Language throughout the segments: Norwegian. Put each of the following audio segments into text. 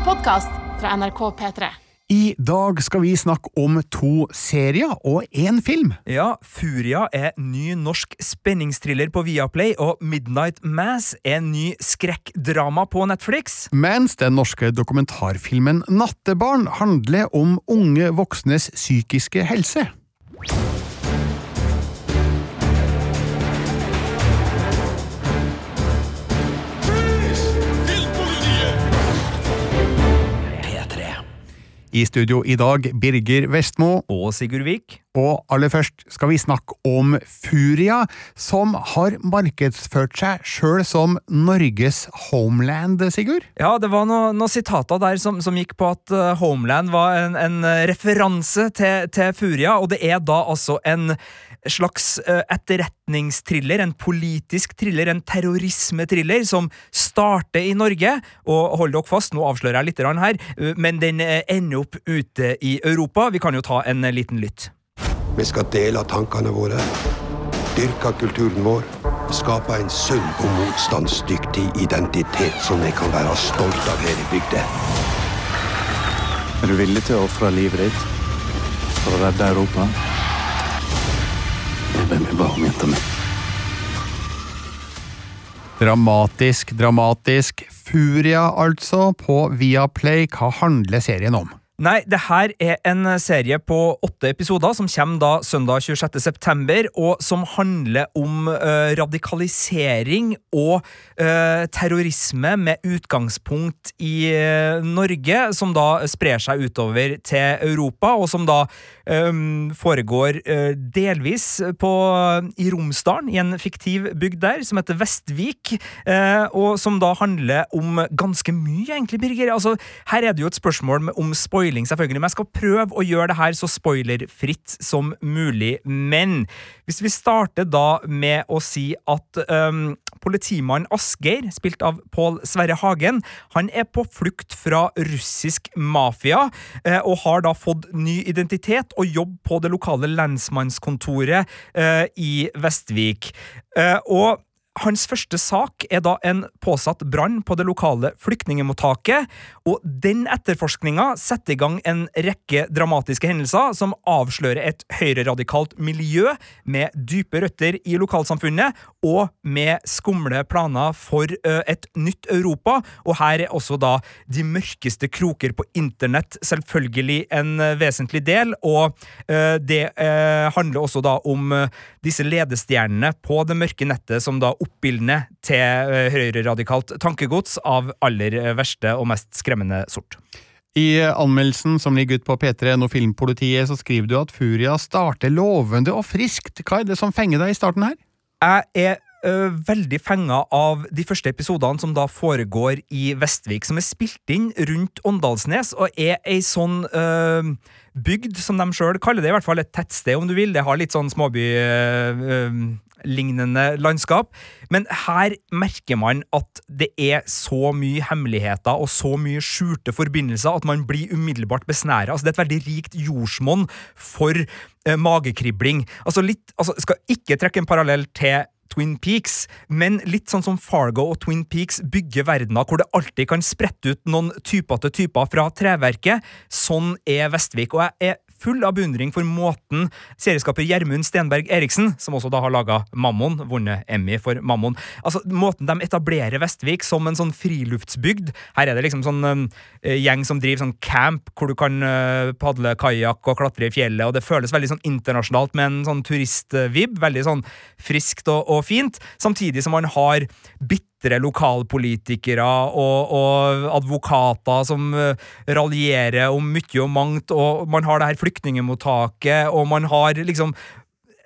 en podkast fra NRK P3. I dag skal vi snakke om to serier og én film. Ja, Furia er ny norsk spenningsthriller på Viaplay, og Midnight Mass er ny skrekkdrama på Netflix. Mens den norske dokumentarfilmen Nattebarn handler om unge voksnes psykiske helse. I studio i dag Birger Vestmo, Og Sigurd Vik. Og aller først skal vi snakke om Furia, som har markedsført seg sjøl som Norges homeland, Sigurd? Ja, det var noen noe sitater der som, som gikk på at uh, Homeland var en, en eh, referanse til, til Furia, og det er da altså en slags uh, etterretningsthriller, en politisk thriller, en terrorismetriller, som starter i Norge. Og hold dere fast, nå avslører jeg litt her, uh, men den ender opp ute i Europa. Vi kan jo ta en liten lytt. Vi skal dele tankene våre, dyrke kulturen vår, skape en sunn og motstandsdyktig identitet som vi kan være stolt av her i bygda. Er du villig til å ofre livet ditt for å redde Europa? Det ber vi bare om, jenta mi. Dramatisk, dramatisk. Furia, altså, på Viaplay. Hva handler serien om? Nei, det her er en serie på åtte episoder som kommer da søndag 26. september, og som handler om uh, radikalisering og uh, terrorisme med utgangspunkt i uh, Norge, som da sprer seg utover til Europa, og som da um, foregår delvis på, i Romsdalen, i en fiktiv bygd der, som heter Vestvik, og som da handler om ganske mye, egentlig, Birger. Altså, her er det jo et spørsmål om om spoiling, selvfølgelig, men jeg skal prøve å gjøre det her så spoilerfritt som mulig. Men hvis vi starter da med å si at um, politimannen Asgeir, spilt av Pål Sverre Hagen, han er på flukt fra russisk mafia, uh, og har da fått ny identitet og jobb på det lokale lensmannskontoret uh, i Vestvik. Uh, og hans første sak er da en påsatt brann på det lokale flyktningemottaket, og den etterforskninga setter i gang en rekke dramatiske hendelser som avslører et høyreradikalt miljø med dype røtter i lokalsamfunnet, og med skumle planer for et nytt Europa. Og her er også da de mørkeste kroker på internett selvfølgelig en vesentlig del, og det handler også da om disse ledestjernene på det mørke nettet som da oppildner til ø, høyreradikalt tankegods av aller verste og mest skremmende sort. I anmeldelsen som ligger ute på P3 og Filmpolitiet, så skriver du at Furia starter lovende og friskt. Hva er det som fenger deg i starten her? Jeg er ø, veldig fenga av de første episodene som da foregår i Vestvik, som er spilt inn rundt Åndalsnes, og er ei sånn uh, bygd, som de sjøl kaller det, i hvert fall et tettsted, om du vil. Det har litt sånn småby-lignende landskap. Men her merker man at det er så mye hemmeligheter og så mye skjulte forbindelser at man blir umiddelbart besnæra. Altså, det er et veldig rikt jordsmonn for magekribling. Altså, litt, altså, skal ikke trekke en parallell til Twin Peaks, men litt sånn som Fargo og Twin Peaks bygger verdener hvor det alltid kan sprette ut noen typete typer fra treverket. Sånn er Vestvik, og jeg er full av beundring for måten serieskaper Gjermund Stenberg Eriksen, som også da har laga Mammon, vunnet Emmy for Mammon, altså måten de etablerer Vestvik som en sånn friluftsbygd. Her er det liksom sånn um, gjeng som driver sånn camp, hvor du kan uh, padle kajakk og klatre i fjellet, og det føles veldig sånn internasjonalt med en sånn turistvib, veldig sånn friskt og, og fint, samtidig som man har bitte lokalpolitikere og, og advokater som uh, raljerer om mye og mangt, og man har det her flyktningemottaket, og man har liksom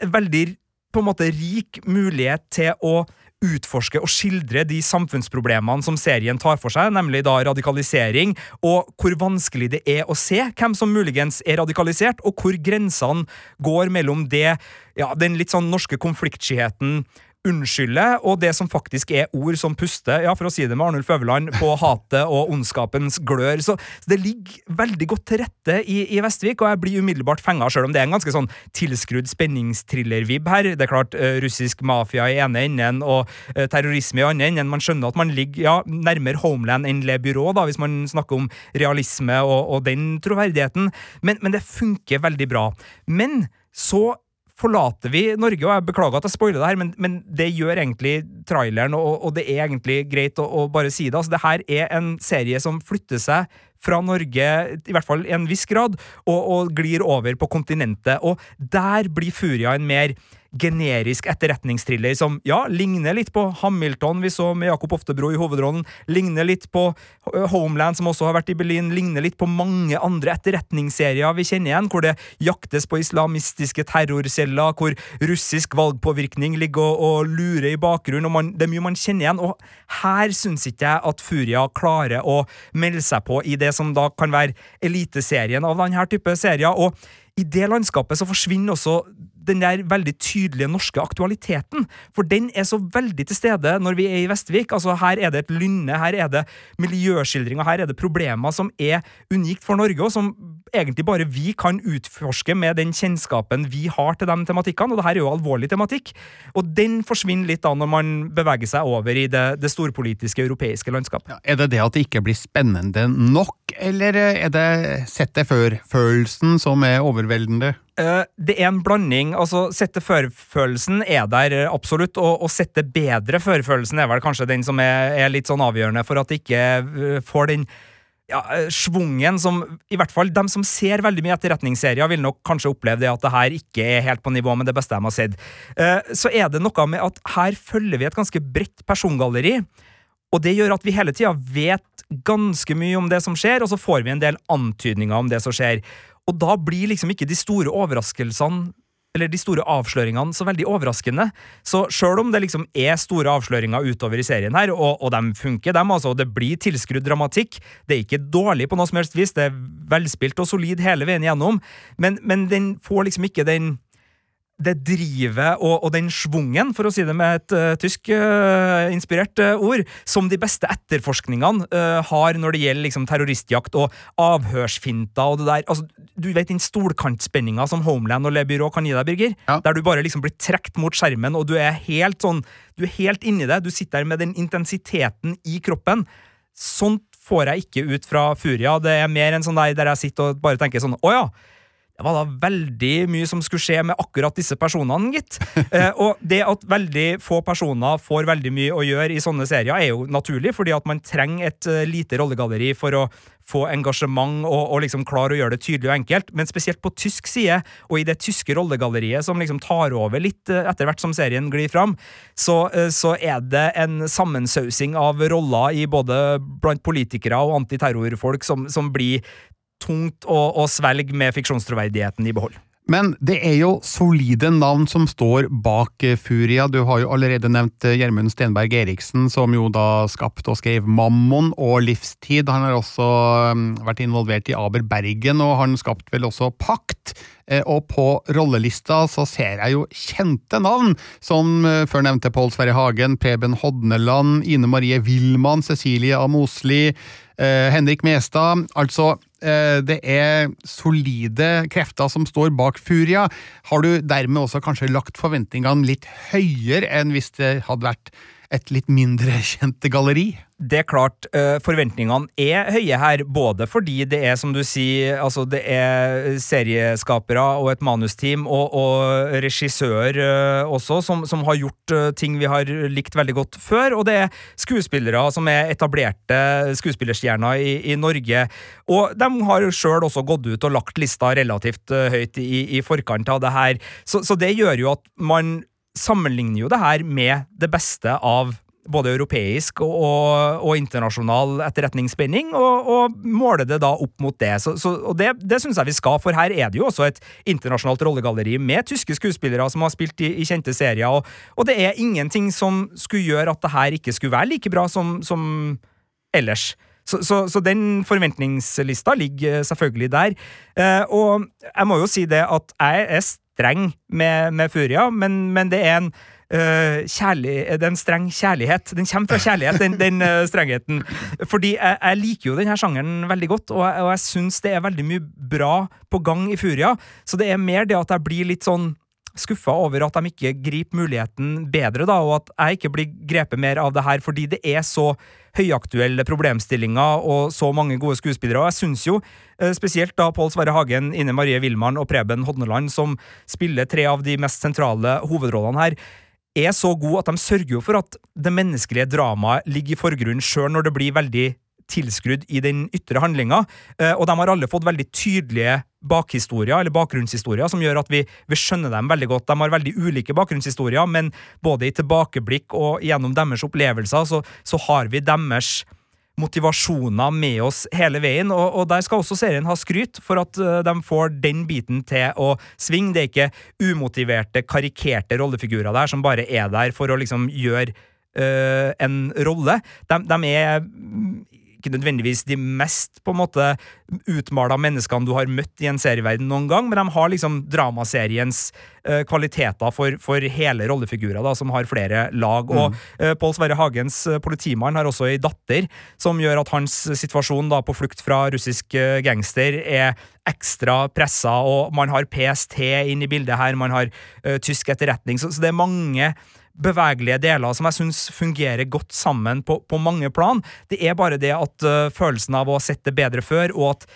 en veldig på en måte rik mulighet til å utforske og skildre de samfunnsproblemene som serien tar for seg, nemlig da radikalisering, og hvor vanskelig det er å se hvem som muligens er radikalisert, og hvor grensene går mellom det, ja, den litt sånn norske konfliktskyheten unnskylder, og det som faktisk er ord som puster, ja, for å si det med Arnulf Øverland, på hatet og ondskapens glør. Så, så det ligger veldig godt til rette i, i Vestvik, og jeg blir umiddelbart fenga, sjøl om det er en ganske sånn tilskrudd spenningsthriller-vib her. Det er klart, uh, russisk mafia i ene enden og uh, terrorisme i andre enden. Man skjønner at man ligger ja, nærmere Homeland enn Le Byrå, da, hvis man snakker om realisme og, og den troverdigheten, men, men det funker veldig bra. Men så forlater vi Norge, og jeg beklager at jeg spoiler det her, men, men det gjør egentlig traileren, og, og, det er egentlig greit å, å bare si det. Altså, det her er en serie som flytter seg fra Norge, i hvert fall i en viss grad, og, og glir over på kontinentet. Og der blir Furia en mer generisk etterretningsthriller som ja, ligner litt på Hamilton vi så med Jakob Oftebro i hovedrollen, ligner litt på Homeland, som også har vært i Berlin, ligner litt på mange andre etterretningsserier vi kjenner igjen, hvor det jaktes på islamistiske terrorceller, hvor russisk valgpåvirkning ligger og lurer i bakgrunnen, og man, det er mye man kjenner igjen. Og her syns ikke jeg at Furia klarer å melde seg på i det som da kan være eliteserien av denne type serier. og i det landskapet så forsvinner også den der veldig tydelige norske aktualiteten. For den er så veldig til stede når vi er i Vestvik. Altså Her er det et lynne, her er det miljøskildringer, her er det problemer som er unikt for Norge, og som egentlig bare vi kan utforske med den kjennskapen vi har til de tematikkene. Og det her er jo alvorlig tematikk. Og den forsvinner litt da når man beveger seg over i det, det storpolitiske europeiske landskap. Ja, er det det at det ikke blir spennende nok, eller er det sett det før-følelsen som er overveldende? Uh, det er en blanding. altså Sette førfølelsen er der absolutt, og, og sette bedre førfølelsen er vel kanskje den som er, er litt sånn avgjørende for at det ikke uh, får den ja, svungen som I hvert fall dem som ser veldig mye etterretningsserier, vil nok kanskje oppleve det at det her ikke er helt på nivå med det beste de har sett. så er det noe med at her følger vi et ganske bredt persongalleri. Og det gjør at vi hele tida vet ganske mye om det som skjer, og så får vi en del antydninger om det som skjer. Og da blir liksom ikke de store overraskelsene eller de store avsløringene så veldig overraskende. Så sjøl om det liksom er store avsløringer utover i serien her, og, og de funker, dem, altså, og det blir tilskrudd dramatikk, det er ikke dårlig på noe som helst vis, det er velspilt og solid hele veien gjennom, men, men den får liksom ikke den det drivet og, og, den schwungen, for å si det med et uh, tysk uh, inspirert uh, ord, som de beste etterforskningene har når det gjelder liksom, terroristjakt og avhørsfinter og det der. Altså, du vet den stolkantspenninga som Homeland og Le Byrå kan gi deg, Birger? Ja. Der du bare liksom blir trukket mot skjermen, og du er helt sånn Du er helt inni det. Du sitter der med den intensiteten i kroppen. Sånt får jeg ikke ut fra Furia. Det er mer enn sånn der, der jeg sitter og bare tenker sånn Å ja det var da veldig mye som skulle skje med akkurat disse personene, gitt. Eh, og det at veldig få personer får veldig mye å gjøre i sånne serier, er jo naturlig, fordi at man trenger et uh, lite rollegalleri for å få engasjement og, og, liksom klare å gjøre det tydelig og enkelt. Men spesielt på tysk side, og i det tyske rollegalleriet som liksom tar over litt uh, etter hvert som serien glir fram, så, uh, så er det en sammensausing av roller i både blant politikere og antiterrorfolk som, som blir tungt å, å svelge med fiksjonstroverdigheten i behold. Men det er jo solide navn som står bak eh, Furia. Du har jo allerede nevnt eh, Gjermund Stenberg Eriksen, som jo da skapte og skrev Mammon og Livstid. Han har også mm, vært involvert i Aber Bergen, og han skapte vel også Pakt. Eh, og på rollelista så ser jeg jo kjente navn, som før nevnte Pål Sverre Hagen, Preben Hodneland, Ine Marie Wilman, Cecilie Amosli, Mosli, Henrik Mestad. Altså det er solide krefter som står bak Furia. Har du dermed også kanskje lagt forventningene litt høyere enn hvis det hadde vært et litt mindre kjent galleri? det er klart, uh, forventningene er høye her, både fordi det er, som du sier, altså det er serieskapere og et manusteam og, og regissør uh, også, som, som, har gjort uh, ting vi har likt veldig godt før, og det er skuespillere som er etablerte skuespillerstjerner i, i Norge. Og de har sjøl også gått ut og lagt lista relativt høyt i, i, forkant av det her, så, så det gjør jo at man sammenligner jo det her med det beste av både europeisk og, og, og internasjonal etterretningsspenning, og, og, måler det da opp mot det. Så, så, og det, det syns jeg vi skal, for her er det jo også et internasjonalt rollegalleri med tyske skuespillere som har spilt i, i kjente serier, og, og, det er ingenting som skulle gjøre at det her ikke skulle være like bra som, som ellers. Så, så, så, den forventningslista ligger selvfølgelig der. Eh, og jeg må jo si det at jeg er streng med, med Furia, men, men det er en uh, kjærlig, det er en streng kjærlighet. Den kommer fra kjærlighet, den, den uh, strengheten. Fordi jeg, jeg liker jo denne sjangeren veldig godt, og jeg, og jeg syns det er veldig mye bra på gang i Furia. Så det er mer det at jeg blir litt sånn skuffa over at de ikke griper muligheten bedre, da, og at jeg ikke blir grepet mer av det her, fordi det er så høyaktuelle problemstillinger og så mange gode skuespillere. Og jeg syns jo, eh, spesielt da Pål Sverre Hagen, Ine Marie Wilmann og Preben Hodneland, som spiller tre av de mest sentrale hovedrollene her, er så gode at de sørger jo for at det menneskelige dramaet ligger i forgrunnen sjøl når det blir veldig tilskrudd i den ytre handlinga, eh, og de har alle fått veldig tydelige bakhistorier, eller bakgrunnshistorier, som gjør at vi, vi, skjønner dem veldig godt. De har veldig ulike bakgrunnshistorier, men både i tilbakeblikk og gjennom deres opplevelser, så, så har vi deres motivasjoner med oss hele veien, og, og, der skal også serien ha skryt for at uh, de får den biten til å svinge. Det er ikke umotiverte, karikerte rollefigurer der som bare er der for å liksom gjøre uh, en rolle. De, de er ikke nødvendigvis de mest på en måte utmala menneskene du har møtt i en serieverden noen gang, men de har liksom dramaseriens uh, kvaliteter for, for, hele rollefigurer, da, som har flere lag. Mm. Og uh, Pål Sverre Hagens uh, politimann har også ei datter som gjør at hans situasjon da på flukt fra russisk gangster er ekstra pressa, og man har PST inn i bildet her, man har tysk etterretning, så, så det er mange bevegelige deler som jeg syns fungerer godt sammen på, på, mange plan. Det er bare det at uh, følelsen av å ha sett det bedre før, og at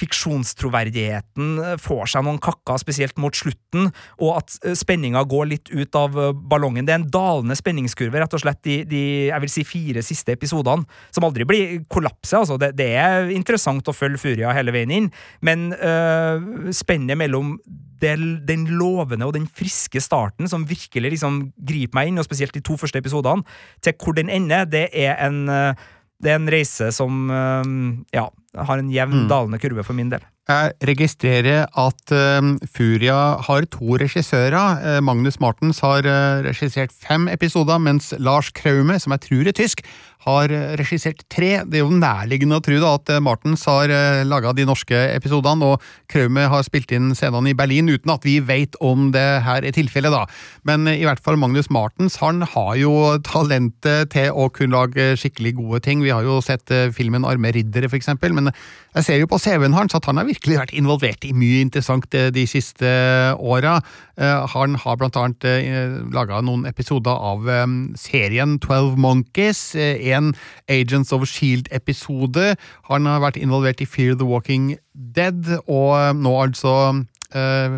fiksjonstroverdigheten eh, får seg noen kakker, spesielt mot slutten, og at eh, spenninga går litt ut av ballongen. Det er en dalende spenningskurve, rett og slett, de, de jeg vil si fire siste episodene, som aldri blir kollapset. Altså. Det, det, er interessant å følge Furia hele veien inn, men øh, spennet mellom den lovende og den friske starten som virkelig liksom griper meg inn, og spesielt de to første episodene, til hvor den ender, det er en, eh, det er en reise som øh, ja, har en jevn mm. dalende kurve for min del. Jeg registrerer at uh, Furia har to regissører. Uh, Magnus Martens har uh, regissert fem episoder, mens Lars Kraume, som jeg tror er tysk, har regissert tre. Det er jo nærliggende å tro da, at Martens har uh, laga de norske episodene, og Kraume har spilt inn scenene i Berlin uten at vi vet om det her er tilfellet. da. Men i hvert fall Magnus Martens han har jo talentet til å kunne lage skikkelig gode ting. Vi har jo sett filmen Arme riddere, for eksempel, men jeg ser jo på CV-en hans at han har virkelig vært involvert i mye interessant eh, de siste åra. Eh, han har blant annet eh, laga noen episoder av serien Twelve Monkeys, en Agents of Shield-episode. Han har vært involvert i Fear the Walking Dead, og nå altså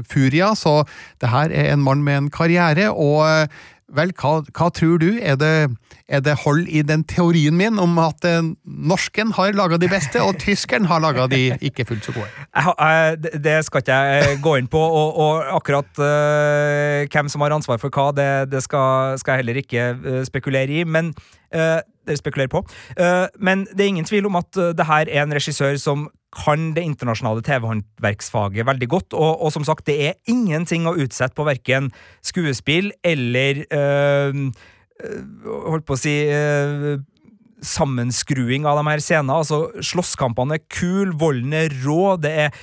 Furia, så det her er en mann med en karriere. og Vel, hva, hva, tror du? Er det, er det, hold i den teorien min om at eh, norsken har laga de beste, og tyskeren har laga de ikke fullt så gode? Jeg, jeg, det skal ikke jeg gå inn på, og, og akkurat uh, hvem som har ansvar for hva, det, det skal, skal, jeg heller ikke uh, spekulere i. Men uh, spekulere på. men det er ingen tvil om at det her er en regissør som kan det internasjonale TV-håndverksfaget veldig godt. Og, og, som sagt, det er ingenting å utsette på verken skuespill eller øh, Holdt på å si øh, Sammenskruing av de her scenene. Altså, Slåsskampene er kul, volden er rå, det er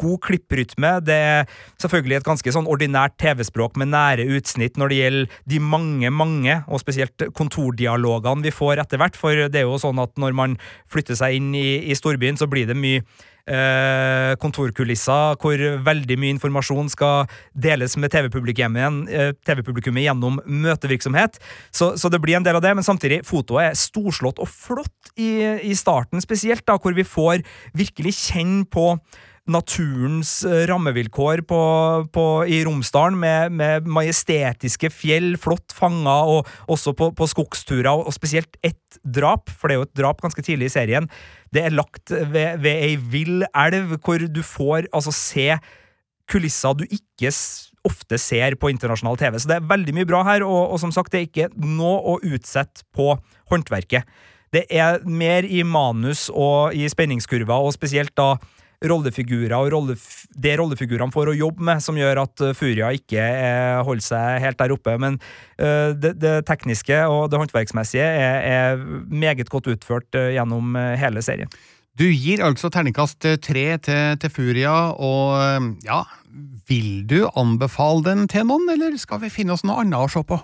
god klipprytme. Det er selvfølgelig et ganske sånn ordinært TV-språk med nære utsnitt når det gjelder de mange, mange, og spesielt kontordialogene vi får etter hvert. For det er jo sånn at når man flytter seg inn i, i storbyen, så blir det mye eh, kontorkulisser hvor veldig mye informasjon skal deles med TV-publikummet eh, TV gjennom møtevirksomhet. Så, så, det blir en del av det, men samtidig, fotoet er storslått og flott i, i starten, spesielt, da, hvor vi får virkelig kjenne på naturens eh, rammevilkår på, på, i Romsdalen, med, med, majestetiske fjell, flott fanga, og også på, på skogsturer, og, spesielt ett drap, for det er jo et drap ganske tidlig i serien. Det er lagt ved, ved ei vill elv, hvor du får altså se kulisser du ikke ofte ser på internasjonal TV. Så det er veldig mye bra her, og, og som sagt, det er ikke noe å utsette på håndverket. Det er mer i manus og i spenningskurver, og spesielt da rollefigurer og rollef det rollefigurene får å jobbe med, som gjør at uh, Furia ikke uh, holder seg helt der oppe. Men uh, det, det, tekniske og det håndverksmessige er, er meget godt utført gjennom hele serien. Du gir altså terningkast tre til, til Furia, og ja, vil du anbefale den til noen, eller skal vi finne oss noe annet å se på?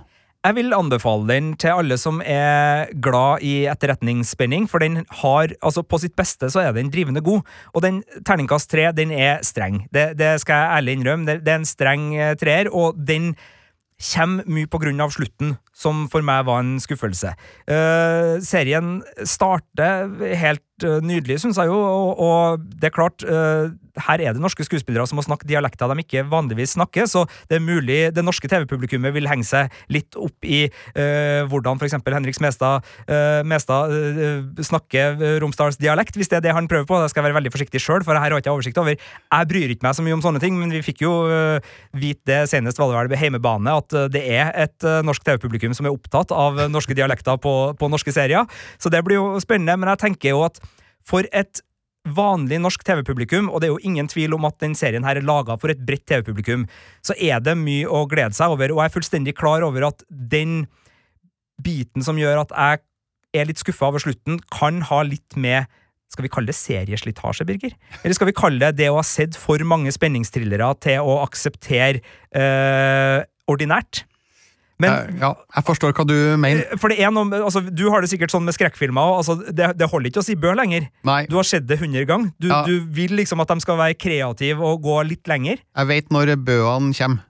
Jeg vil anbefale den til alle som er glad i etterretningsspenning, for den har, altså på sitt beste så er den drivende god. Og den terningkast tre, den er streng. Det, det skal jeg ærlig innrømme. Det, det, er en streng eh, treer, og den kommer mye på grunn av slutten, som for meg var en skuffelse. Uh, serien starter helt nydelig, syns jeg jo, og, og, det er klart uh, her er det norske skuespillere som må snakke dialekter de ikke vanligvis snakker, så det er mulig det norske TV-publikummet vil henge seg litt opp i uh, hvordan f.eks. Henrik Smestad, uh, Mestad snakker romsdalsdialekt, hvis det er det han prøver på. Det skal jeg være veldig forsiktig sjøl, for her har jeg ikke oversikt over. Jeg bryr ikke meg så mye om sånne ting, men vi fikk jo vite det senest vel ved heimebane, at det er et norsk TV-publikum som er opptatt av norske dialekter på, på norske serier. Så det blir jo spennende, men jeg tenker jo at for et vanlig norsk TV-publikum, og det er jo ingen tvil om at den serien her er laga for et bredt TV-publikum, så er det mye å glede seg over, og jeg er fullstendig klar over at den biten som gjør at jeg er litt skuffa over slutten, kan ha litt med skal vi kalle det serieslitasje, Birger? Eller skal vi kalle det det å ha sett for mange spenningsthrillere til å akseptere øh, ordinært? Men, eh, ja, jeg forstår hva du mener. Eh, for det er noe, altså, Du har det sikkert sånn med skrekkfilmer. Altså, det, det, holder ikke å si bø lenger. Nei. Du har sett det hundre ganger. Du, ja. du, vil liksom at de skal være kreative og gå litt lenger. Jeg vet når bøene kommer.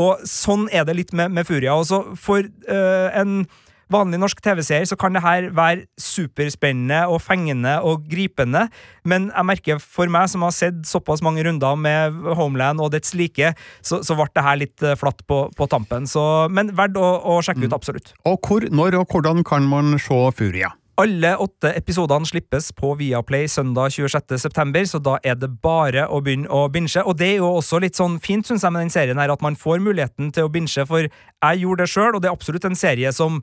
Og sånn er det litt med, med Furia. Også for uh, en vanlig norsk TV-seer så kan det her være superspennende og fengende og gripende, men jeg merker for meg som har sett såpass mange runder med Homeland og dets like, så, så ble det her litt eh, flatt på, på tampen. Så, men verdt å, å sjekke ut, mm. absolutt. Og hvor, når og hvordan kan man se Furia? Alle åtte episodene slippes på Viaplay søndag 26.9, så da er det bare å begynne å binche. Og det er jo også litt sånn fint, syns jeg, med den serien her, at man får muligheten til å binche, for jeg gjorde det sjøl, og det er absolutt en serie som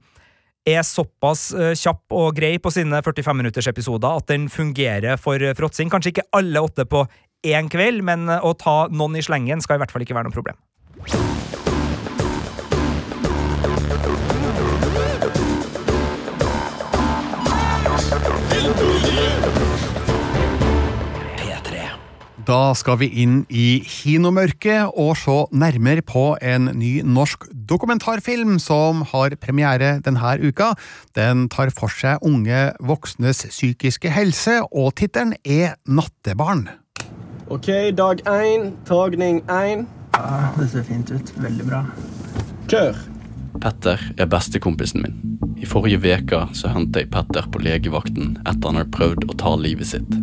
er såpass uh, kjapp og grei på sine 45 minutters episoder at den fungerer for fråtsing. Kanskje ikke alle åtte på én kveld, men uh, å ta noen i slengen skal i hvert fall ikke være noe problem. Da skal vi inn i kinomørket og se nærmere på en ny norsk dokumentarfilm som har premiere denne uka. Den tar for seg unge voksnes psykiske helse, og tittelen er Nattebarn. Ok, dag én, tagning én. Ja, det ser fint ut. Veldig bra. Kør! Petter er bestekompisen min. I forrige uke hentet jeg Petter på legevakten etter han hadde prøvd å ta livet sitt.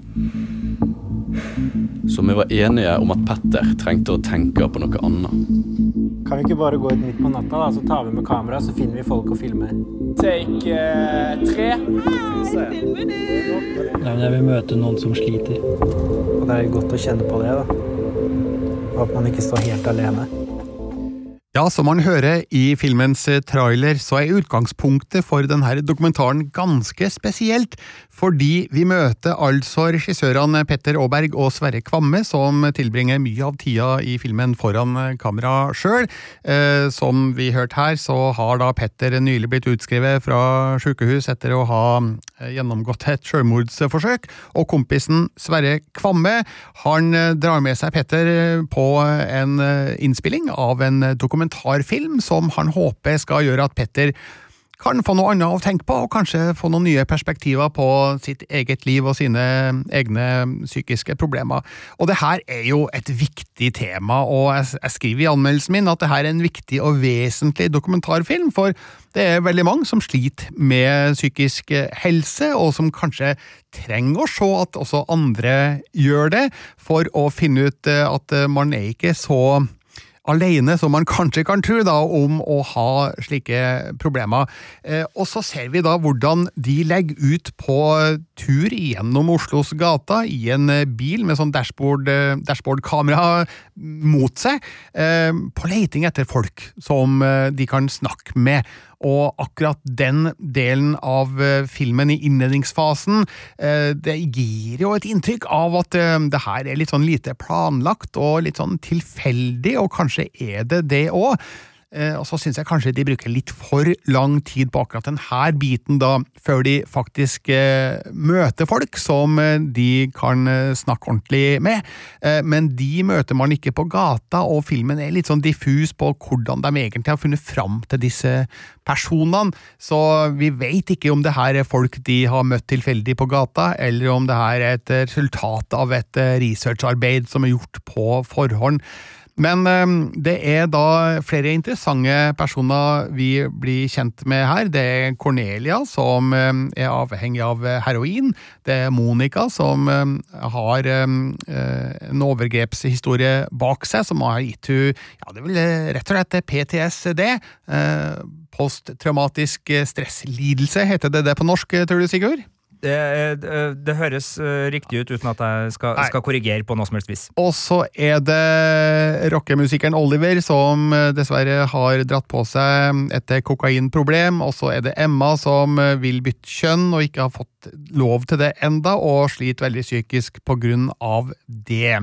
Så vi var enige om at Petter trengte å tenke på noe annet. Kan vi ikke bare gå ut midt på natta, da, så tar vi med kamera, så finner vi folk og filmer? Take uh, tre. Nei, men jeg vil møte noen som sliter. Og det er godt å kjenne på det, da. Og at man ikke står helt alene. Ja, som man hører i filmens eh, trailer, så er utgangspunktet for denne dokumentaren ganske spesielt, fordi vi møter altså regissørene Petter Aaberg og Sverre Kvamme, som tilbringer mye av tida i filmen foran eh, kamera sjøl. Eh, som vi hørte her, så har da Petter nylig blitt utskrevet fra sykehus etter å ha eh, gjennomgått et sjølmordsforsøk, og kompisen Sverre Kvamme han drar med seg Petter på en innspilling av en dokumentar dokumentarfilm som han håper skal gjøre at Petter kan få noe annet å tenke på, og kanskje få noen nye perspektiver på sitt eget liv og sine egne psykiske problemer. Og det her er jo et viktig tema, og jeg skriver i anmeldelsen min at det her er en viktig og vesentlig dokumentarfilm, for det er veldig mange som sliter med psykisk helse, og som kanskje trenger å se at også andre gjør det, for å finne ut at man er ikke så alene som man kanskje kan tro, da, om å ha slike problemer. Eh, og så ser vi da hvordan de legger ut på tur gjennom Oslos gater i en bil med sånn dashboard-kamera dashboard mot seg, eh, på leiting etter folk som eh, de kan snakke med. Og akkurat den delen av eh, filmen i innledningsfasen, eh, det gir jo et inntrykk av at eh, det her er litt sånn lite planlagt og litt sånn tilfeldig, og kanskje er det det òg. Eh, og så syns jeg kanskje de bruker litt for lang tid på akkurat denne biten, da, før de faktisk eh, møter folk som eh, de kan snakke ordentlig med. Men de møter man ikke på gata, og filmen er litt sånn diffus på hvordan de egentlig har funnet fram til disse personene. Så vi vet ikke om det her er folk de har møtt tilfeldig på gata, eller om det her er et resultat av et researcharbeid som er gjort på forhånd. Men eh, det er da flere interessante personer vi blir kjent med her. Det er Cornelia, som eh, er avhengig av heroin. Det er Monica, som eh, har eh, en overgrepshistorie bak seg, som har gitt henne ja, det vel eh, rett og slett PTSD. Eh, posttraumatisk stresslidelse, heter det det på norsk, tror du, Sigurd? Det, det, det høres eh, riktig ut, uten at jeg skal, skal korrigere på noe som helst vis. Og så er det rockemusikeren Oliver som eh, dessverre har dratt på seg et kokainproblem. Og så er det Emma som eh, vil bytte kjønn og ikke har fått lov til det enda, og sliter veldig psykisk på grunn av det.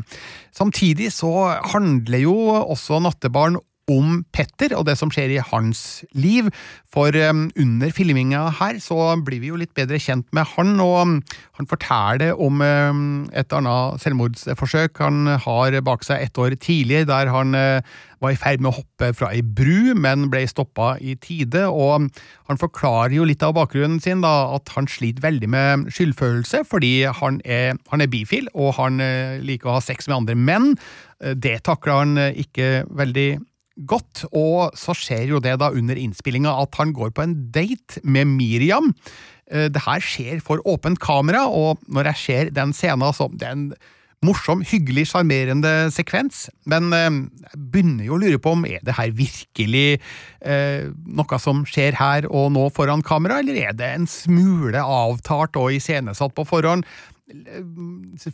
Samtidig så handler jo også Nattebarn om Petter og det som skjer i hans liv. For um, under filminga her så blir vi jo litt bedre kjent med han, og um, han forteller om um, et annet selvmordsforsøk han har bak seg et år tidlig, der han uh, var i ferd med å hoppe fra ei bru, men ble stoppa i tide. og Han forklarer jo litt av bakgrunnen sin, da, at han sliter veldig med skyldfølelse, fordi han er, han er bifil, og han uh, liker å ha sex med andre menn. Uh, Det takler han ikke veldig godt, og så skjer jo det da under innspillinga at han går på en date med Miriam. Eh, Det her skjer for åpent kamera, og når jeg ser den scenen, så det er en morsom, hyggelig, sjarmerende sekvens, men eh, jeg begynner jo å lure på om er det her virkelig eh, noe som skjer her og nå foran kamera, eller er det en smule avtalt og iscenesatt på forhånd?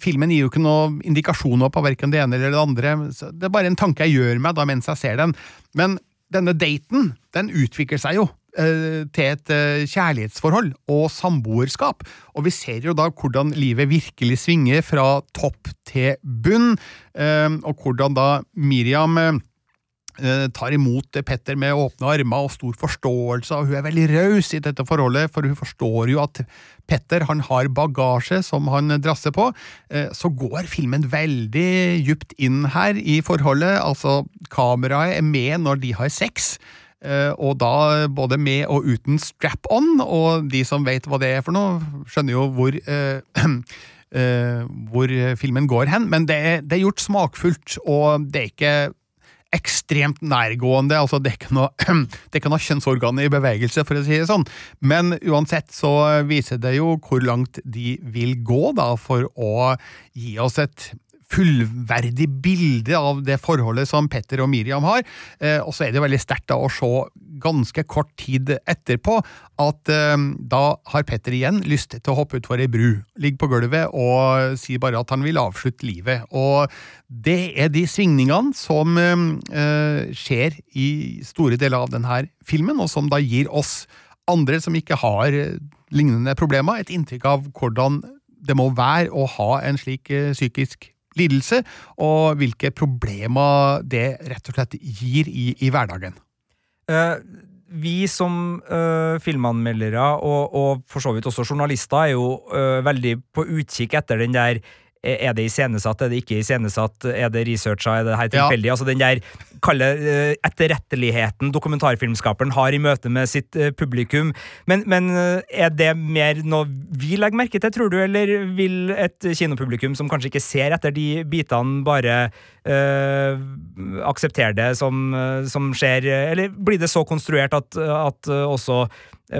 Filmen gir jo ikke noen indikasjoner på verken det ene eller det andre. Det er bare en tanke jeg gjør meg da mens jeg ser den. Men denne daten, den utvikler seg jo eh, til et eh, kjærlighetsforhold og samboerskap. Og vi ser jo da hvordan livet virkelig svinger fra topp til bunn, eh, og hvordan da Miriam tar imot Petter med åpne armer og stor forståelse, og hun er veldig raus i dette forholdet, for hun forstår jo at Petter han har bagasje som han drasser på. Eh, Så går filmen veldig djupt inn her i forholdet, altså kameraet er med når de har sex. Eh, Og da både med og uten strap-on, og de som vet hva det er for noe, skjønner jo hvor eh, eh, hvor filmen går hen, men det er, det er gjort smakfullt, og det er ikke ekstremt nærgående. altså Det ikke noe, det kan ha kjønnsorganet kjønnsorgan i bevegelse, for å si det sånn. Men uansett så viser det jo hvor langt de vil gå da, for å gi oss et fullverdig bilde av det forholdet som Petter og Miriam har. Eh, og så er det jo veldig sterkt å se ganske kort tid etterpå at eh, da har Petter igjen lyst til å hoppe utfor ei bru, ligge på gulvet og si bare at han vil avslutte livet. Og det er de svingningene som eh, skjer i store deler av denne filmen, og som da gir oss andre som ikke har eh, lignende problemer, et inntrykk av hvordan det må være å ha en slik eh, psykisk lidelse, og hvilke problemer det rett og slett gir i, i hverdagen. Uh, vi som uh, filmanmeldere, og, og for så vidt også journalister, er jo uh, veldig på utkikk etter den der er det iscenesatt, er det ikke iscenesatt, er det researcha, er det her tilfeldig? Altså den der kalle eh, etterretteligheten dokumentarfilmskaperen har i møte med sitt eh, publikum. Men, men eh, er det mer noe vi legger merke til, tror du, eller vil et kinopublikum som kanskje ikke ser etter de bitene, bare øh, akseptere det som, som skjer, eller blir det så konstruert at, at også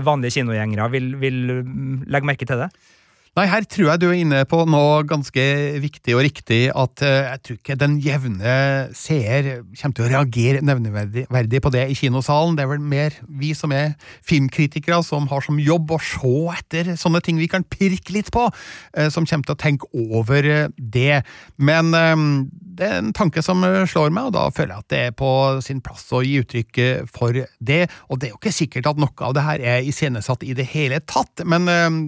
vanlige kinogjengere vil, vil mm, legge merke til det? Nei, her tror jeg du er inne på noe ganske viktig og riktig, at eh, jeg tror ikke den jevne seer kommer til å reagere nevneverdig på det i kinosalen. Det er vel mer vi som er filmkritikere, som har som jobb å se etter sånne ting vi kan pirke litt på, eh, som kommer til å tenke over eh, det. Men det er en tanke som eh, slår meg, og da føler jeg at det er på sin plass å gi uttrykk eh, for det. Og det er jo ikke sikkert at noe av det her er iscenesatt i det hele tatt, men øh,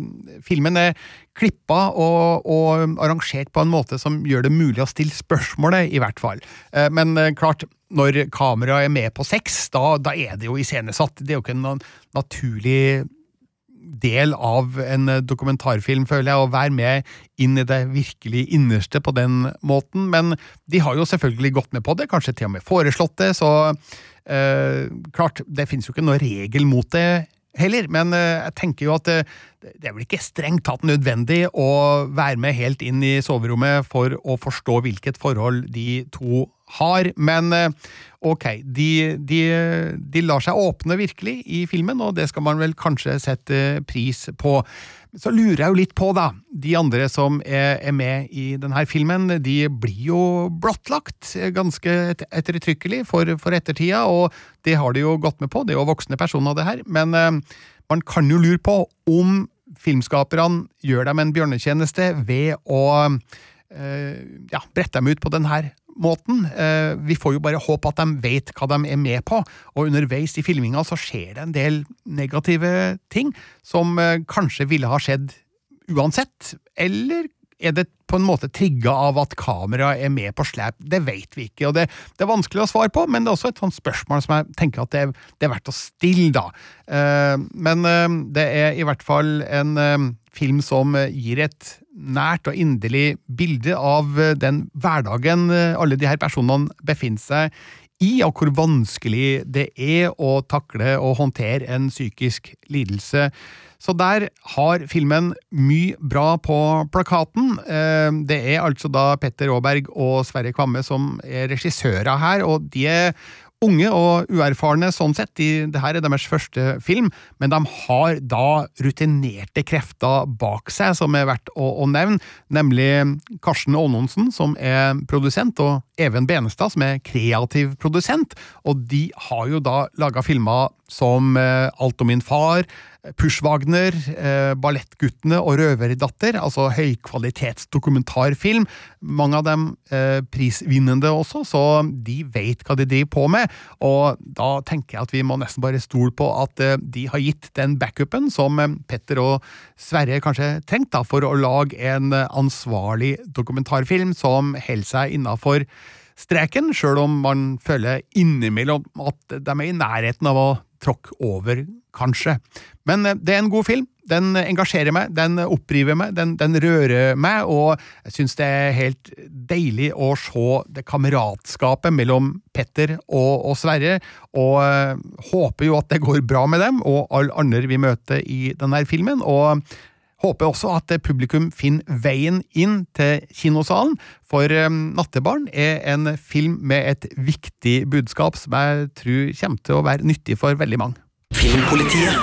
filmen er klippa og, og arrangert på en måte som gjør det mulig å stille spørsmålet, i hvert fall. Men klart, når kameraet er med på sex, da, da er det jo iscenesatt. Det er jo ikke en naturlig del av en dokumentarfilm, føler jeg, å være med inn i det virkelig innerste på den måten. Men de har jo selvfølgelig gått med på det, kanskje til og med foreslått det, så øh, klart, det finnes jo ikke noe regel mot det heller, men øh, jeg tenker jo at det, det er vel ikke strengt tatt nødvendig å være med helt inn i soverommet for å forstå hvilket forhold de to har, men eh, ok, de, de, de lar seg åpne virkelig i filmen, og det skal man vel kanskje sette pris på. Så lurer jeg jo litt på, da, de andre som er, er med i denne filmen, de blir jo blottlagt ganske et, ettertrykkelig for, for ettertida, og det har de jo gått med på, det er jo voksne personer, det her, men eh, man kan jo lure på om filmskaperne gjør dem en bjørnetjeneste ved å eh, ja, brette dem ut på denne måten. Eh, vi får jo bare håpe at de vet hva de er med på, og underveis i filminga så skjer det en del negative ting som eh, kanskje ville ha skjedd uansett, eller er det på en måte trigga av at kameraet er med på slep? Det vet vi ikke, og det, det, er vanskelig å svare på, men det er også et sånt spørsmål som jeg tenker at det, det er verdt å stille, da. Uh, men det er i hvert fall en film som gir et nært og inderlig bilde av den hverdagen alle de her personene befinner seg i, og hvor vanskelig det er å takle og håndtere en psykisk lidelse. Så der har filmen mye bra på plakaten. Det er altså da Petter Aaberg og Sverre Kvamme som er regissører her, og de er unge og uerfarne sånn sett. De, det her er deres første film, men de har da rutinerte krefter bak seg som er verdt å, å nevne, nemlig Karsten Aanonsen, som er produsent, og Even Benestad, som er kreativ produsent. Og de har jo da laga filmer som eh, Alt om min far, Pushwagner, eh, Ballettguttene og Røverdatter, altså høykvalitetsdokumentarfilm. Mange av dem eh, prisvinnende også, så de vet hva de driver på med. Og da tenker jeg at vi må nesten bare stole på at eh, de har gitt den backupen som eh, Petter og Sverre kanskje trengte for å lage en eh, ansvarlig dokumentarfilm som holder seg innafor streken, sjøl om man føler innimellom at de er i nærheten av å tråkke over, kanskje. Men eh, det er en god film. Den engasjerer meg, den oppriver meg, den, den rører meg, og jeg syns det er helt deilig å se det kameratskapet mellom Petter og, og Sverre, og øh, håper jo at det går bra med dem og alle andre vi møter i denne filmen. og Håper også at publikum finner veien inn til kinosalen, for Nattebarn er en film med et viktig budskap som jeg tror kommer til å være nyttig for veldig mange. Filmpolitiet.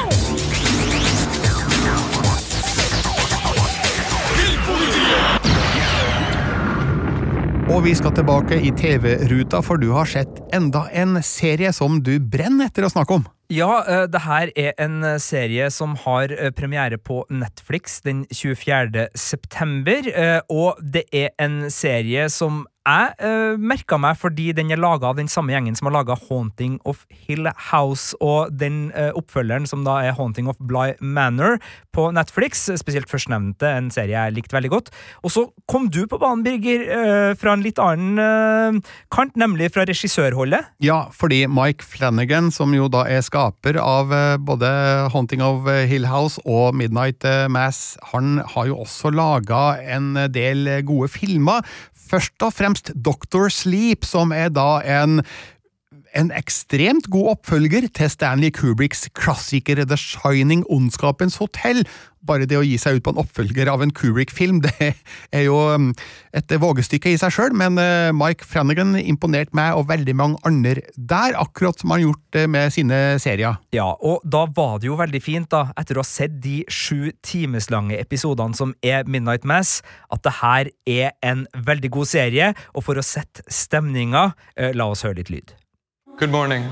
Og vi skal tilbake i TV-ruta, for du har sett enda en serie som du brenner etter å snakke om. Ja, eh, det her er en eh, serie som har eh, premiere på Netflix den 24. september, og det er en serie som jeg uh, merka meg fordi den er laga av den samme gjengen som har laga Haunting of Hill House, og den uh, oppfølgeren som da er Haunting of Bly Manor på Netflix, spesielt førstnevnte, en serie jeg likte veldig godt. Og så kom du på banen, Birger, uh, fra en litt annen kant, nemlig fra regissørholdet. Ja, fordi Mike Flanagan, som jo da er skaper av både Haunting of Hill House og Midnight Mass, han har jo også laga en del gode filmer først og fremst Doctor Sleep, som er da en en ekstremt god oppfølger til Stanley Kubricks klassiker The Shining Ondskapens hotell. Bare det å gi seg ut på en oppfølger av en Kubrick-film, det er jo um, et vågestykke i seg sjøl, men uh, Mike Flanagan imponerte meg og veldig mange andre der, akkurat som han har gjort med sine serier. Ja, og da var det jo veldig fint, da, etter å ha sett de sju timeslange episodene som er Midnight Mass, at det her er en veldig god serie, og for å sette stemninga, uh, la oss høre litt lyd. Good morning.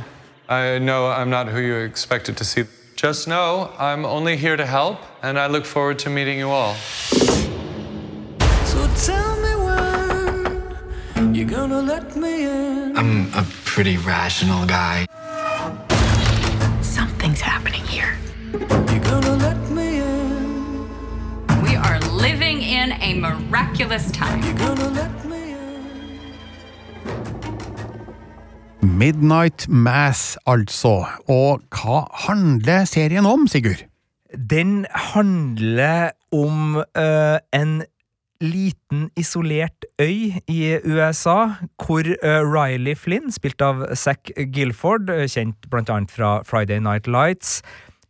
I know I'm not who you expected to see. Just know I'm only here to help, and I look forward to meeting you all. So tell me when you're gonna let me in. I'm a pretty rational guy. Something's happening here. You're gonna let me in. We are living in a miraculous time. Midnight Mass, altså. Og hva handler serien om, Sigurd? Den handler om uh, en liten, isolert øy i USA, hvor uh, Riley Flynn, spilt av Zack Gilford, øh, kjent blant annet fra Friday Night Lights,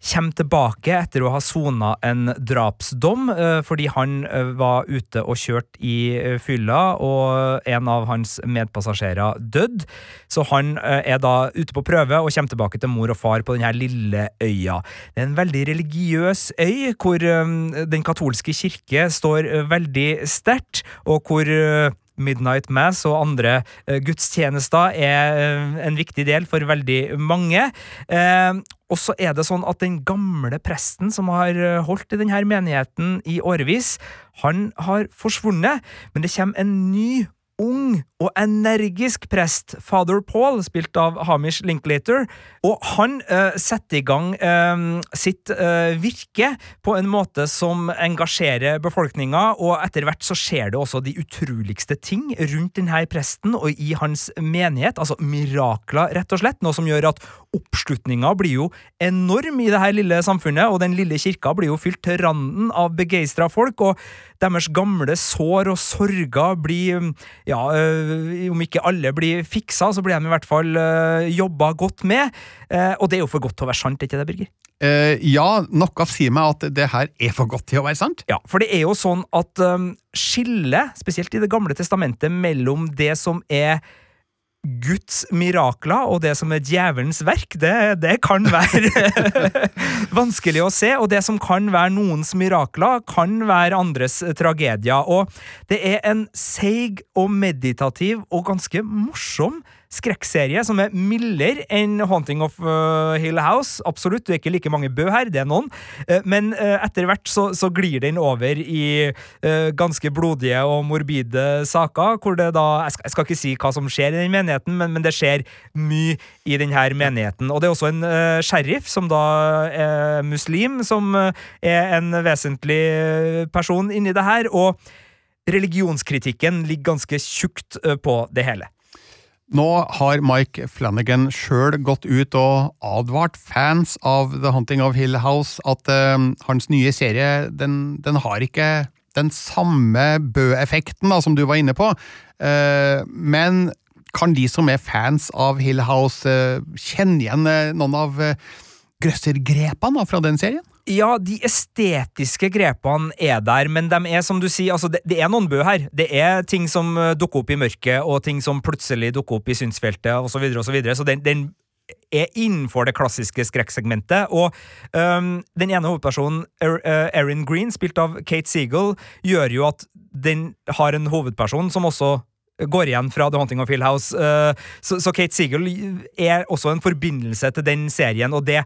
kommer tilbake etter å ha sona en drapsdom eh, fordi han eh, var ute og kjørt i eh, fylla, og en av hans medpassasjerer døde. Så han er da ute på prøve og kommer tilbake til mor og far på denne lille øya. Det er en veldig religiøs øy, hvor den katolske kirke står veldig sterkt, og hvor Midnight Mass og andre uh, gudstjenester er uh, en viktig del for veldig mange. Uh, og så er det sånn at den gamle presten som har holdt i denne menigheten i årevis, han har forsvunnet, men det kommer en ny ung og energisk prest, father Paul, spilt av Hamish Linklater, og han uh, setter i gang uh, sitt uh, virke på en måte som engasjerer befolkninga, og etter hvert så skjer det også de utroligste ting rundt denne presten og i hans menighet, altså mirakler, rett og slett, noe som gjør at oppslutninga blir jo enorm i det her lille samfunnet, og den lille kirka blir jo fylt til randen av begeistra folk, og deres gamle sår og sorger blir, ja Eh, om ikke alle blir fiksa, så blir de i hvert fall uh, jobba godt med. Uh, og det er jo for godt til å være sant, ikke det, Birger? Uh, ja, noe sier meg at det her er for godt til å være sant. Ja, for det er jo sånn at um, skillet, spesielt i Det gamle testamentet, mellom det som er Guds mirakler og det som er djevelens verk, det, det kan være vanskelig å se. Og det som kan være noens mirakler, kan være andres tragedier. Og det er en seig og meditativ og ganske morsom skrekkserie som er mildere enn Haunting of uh, Hill House. Absolutt, det er ikke like mange bø her, det er noen. Uh, men uh, etter hvert så, så, glir den over i ganske blodige og morbide saker, hvor det da jeg skal, jeg skal, ikke si hva som skjer i den menigheten, men, men, det skjer mye i denne menigheten. Og det er også en sheriff, som da er muslim, som er en vesentlig person inni det her. og religionskritikken ligger ganske tjukt på det hele. Nå har Mike Flanagan sjøl gått ut og advart fans av The Hunting of Hill House at uh, hans nye serie den, den, har ikke den samme Bø-effekten som du var inne på. Uh, men kan de som er fans av Hill House, uh, kjenne igjen noen av uh, grøssergrepene fra den serien? Ja, de estetiske grepene er der, men de er som du sier, altså det, det er noen bø her. Det er ting som eh, dukker opp i mørket, og ting som plutselig dukker opp i synsfeltet, osv., så, videre, og så, så den, den er innenfor det klassiske skrekksegmentet. Og um, den ene hovedpersonen, er, uh, Erin Green, spilt av Kate Seagull, gjør jo at den har en hovedperson som også går igjen fra The Haunting of Hill House. Uh, så, så, Kate Seagull er også en forbindelse til den serien, og det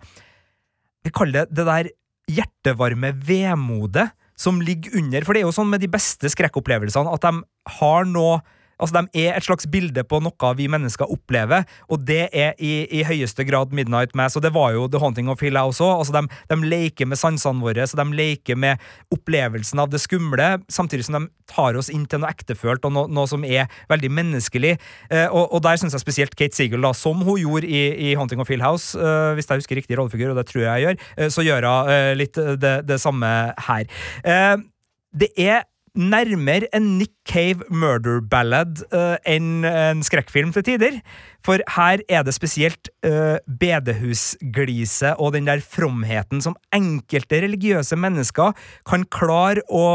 Vi kaller det det der hjertevarme vemodet som ligger under. For det er jo sånn med de beste skrekkopplevelsene at de har noe Altså, De er et slags bilde på noe vi mennesker opplever, og det er i, i høyeste grad Midnight Mass. Og det var jo The Haunting of Hill òg. Altså, de, de, leker med sansene våre, så de leker med opplevelsen av det skumle, samtidig som de tar oss inn til noe ektefølt og noe, noe som er veldig menneskelig. Eh, og, og, der syns jeg spesielt Kate Seagull, da, som hun gjorde i, i Haunting of Hill House, eh, hvis jeg husker riktig rollefigur, og det tror jeg jeg gjør, eh, så gjør hun eh, litt det, det, samme her. Eh, det er nærmere en Nick Cave murder ballad uh, enn en skrekkfilm til tider. For her er det spesielt uh, bedehusglise og den der fromheten som enkelte religiøse mennesker kan klare å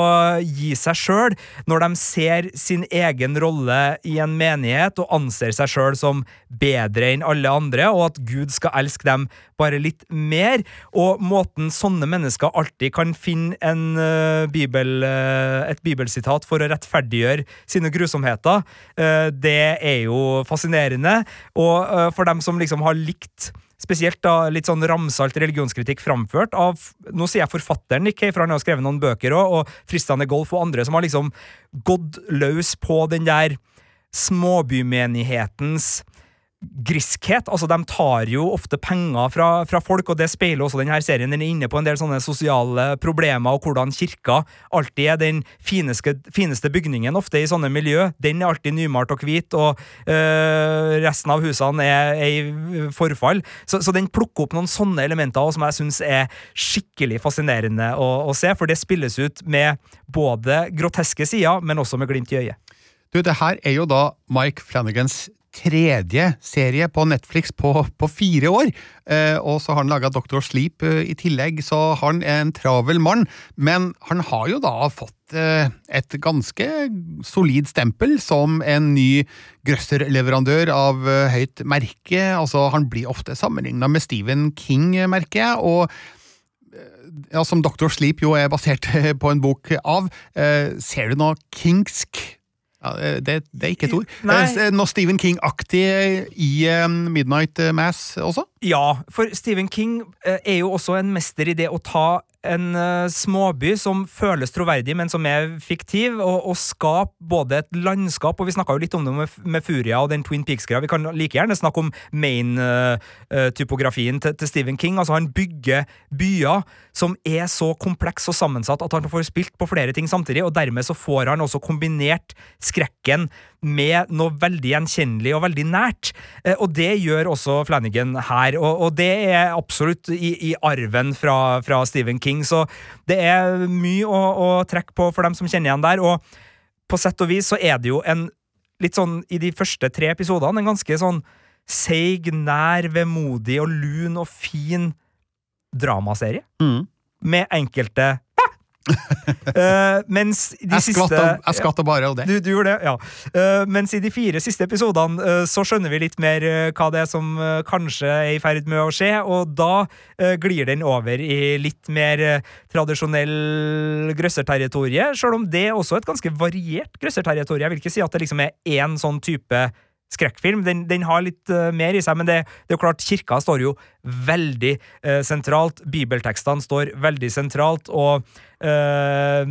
gi seg sjøl når de ser sin egen rolle i en menighet og anser seg sjøl som bedre enn alle andre, og at Gud skal elske dem bare litt mer. Og måten sånne mennesker alltid kan finne en, uh, bibel, uh, et bibelsitat for å rettferdiggjøre sine grusomheter, uh, det er jo fascinerende. Og for dem som liksom har likt spesielt da litt sånn ramsalt religionskritikk framført av Nå sier jeg forfatteren Cave, for han har skrevet noen bøker òg, og Fristane Golf og andre som har liksom gått løs på den der småbymenighetens griskhet. Altså, De tar jo ofte penger fra, fra folk, og det speiler også denne serien. Den er inne på en del sånne sosiale problemer, og hvordan kirka alltid er den fineste, fineste bygningen ofte i sånne miljø. Den er alltid nymalt og hvit, og øh, resten av husene er, er i forfall. Så, så, den plukker opp noen sånne elementer som jeg syns er skikkelig fascinerende å, å se, for det spilles ut med både groteske sider, men også med glimt i øyet. Du, det her er jo da Mike Flanagans tredje serie på Netflix på, på fire år. Eh, og så har han laga Doctor Sleep eh, i tillegg, så han er en travel mann. Men han har jo da fått eh, et ganske solid stempel som en ny grøsserleverandør av eh, høyt merke. Altså, han blir ofte sammenligna med Stephen King, merker jeg. og eh, ja, som Doctor Sleep jo er basert på en bok av. Eh, ser du noe kingsk ja, eh, det, det, er ikke et ord. Nei. Eh, noe Stephen King-aktig i Midnight Mass også? Ja, for Stephen King er jo også en mester i det å ta en uh, småby som føles troverdig, men som er fiktiv, og, og skape både et landskap Og vi snakka jo litt om det med, med Furia og den Twin Peaks-greia. Vi kan like gjerne snakke om main-typografien uh, til, til, Stephen King. Altså, han bygger byer som er så kompleks og sammensatt at han får spilt på flere ting samtidig, og dermed så får han også kombinert skrekken med noe veldig gjenkjennelig og veldig nært. Og det gjør også Flanagan her, og, og det er absolutt i, i arven fra, fra Stephen King. Så det er mye å, å trekke på for dem som kjenner igjen der. Og på sett og vis så er det jo en litt sånn i de første tre episodene en ganske sånn seig, nær, vemodig og lun og fin dramaserie. Mm. Med enkelte uh, mens de jeg siste Jeg skvatter bare av det. Du, du, gjorde det, ja. Uh, mens i de fire siste episodene uh, så skjønner vi litt mer hva det er som kanskje er i ferd med å skje, og da glir den over i litt mer tradisjonell grøsserterritorie, sjøl om det er også et ganske variert grøsserterritorie. Jeg vil ikke si at det liksom er én sånn type skrekkfilm. Den, den har litt uh, mer i seg, men det, det, er jo klart, kirka står jo veldig uh, sentralt. Bibeltekstene står veldig sentralt, og uh,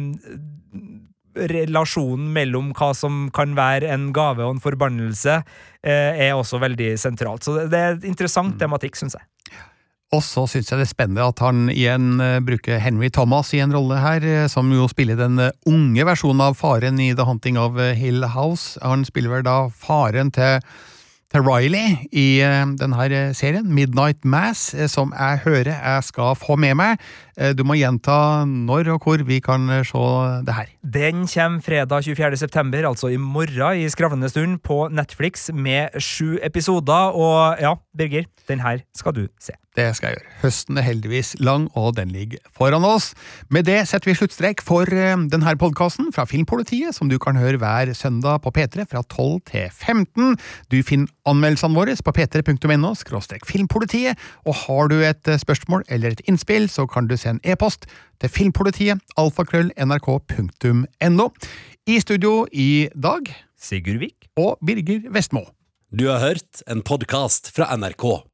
relasjonen mellom hva som kan være en gave og en forbannelse, er også veldig sentralt. Så det er et interessant mm. tematikk, syns jeg. Og så syns jeg det er spennende at han igjen uh, bruker Henry Thomas i en rolle her, uh, som jo spiller den uh, unge versjonen av faren i The Hunting of Hill House. Han spiller vel da faren til til Riley i denne serien, Midnight Mass, som jeg hører jeg skal få med meg. Du må gjenta når og hvor vi kan se det her. Den kommer fredag 24. september, altså i morgen i skravlende stund, på Netflix med sju episoder. Og ja, Birger, den her skal du se. Det skal jeg gjøre. Høsten er heldigvis lang, og den ligger foran oss. Med det setter vi sluttstrek for eh, denne podkasten fra Filmpolitiet, som du kan høre hver søndag på P3 fra 12 til 15. Du finner anmeldelsene våre på p3.no filmpolitiet, og har du et eh, spørsmål eller et innspill, så kan du sende e-post til filmpolitiet alfakrøll.nrk.no. I studio i dag Sigurd Vik og Birger Vestmo. Du har hørt en podkast fra NRK.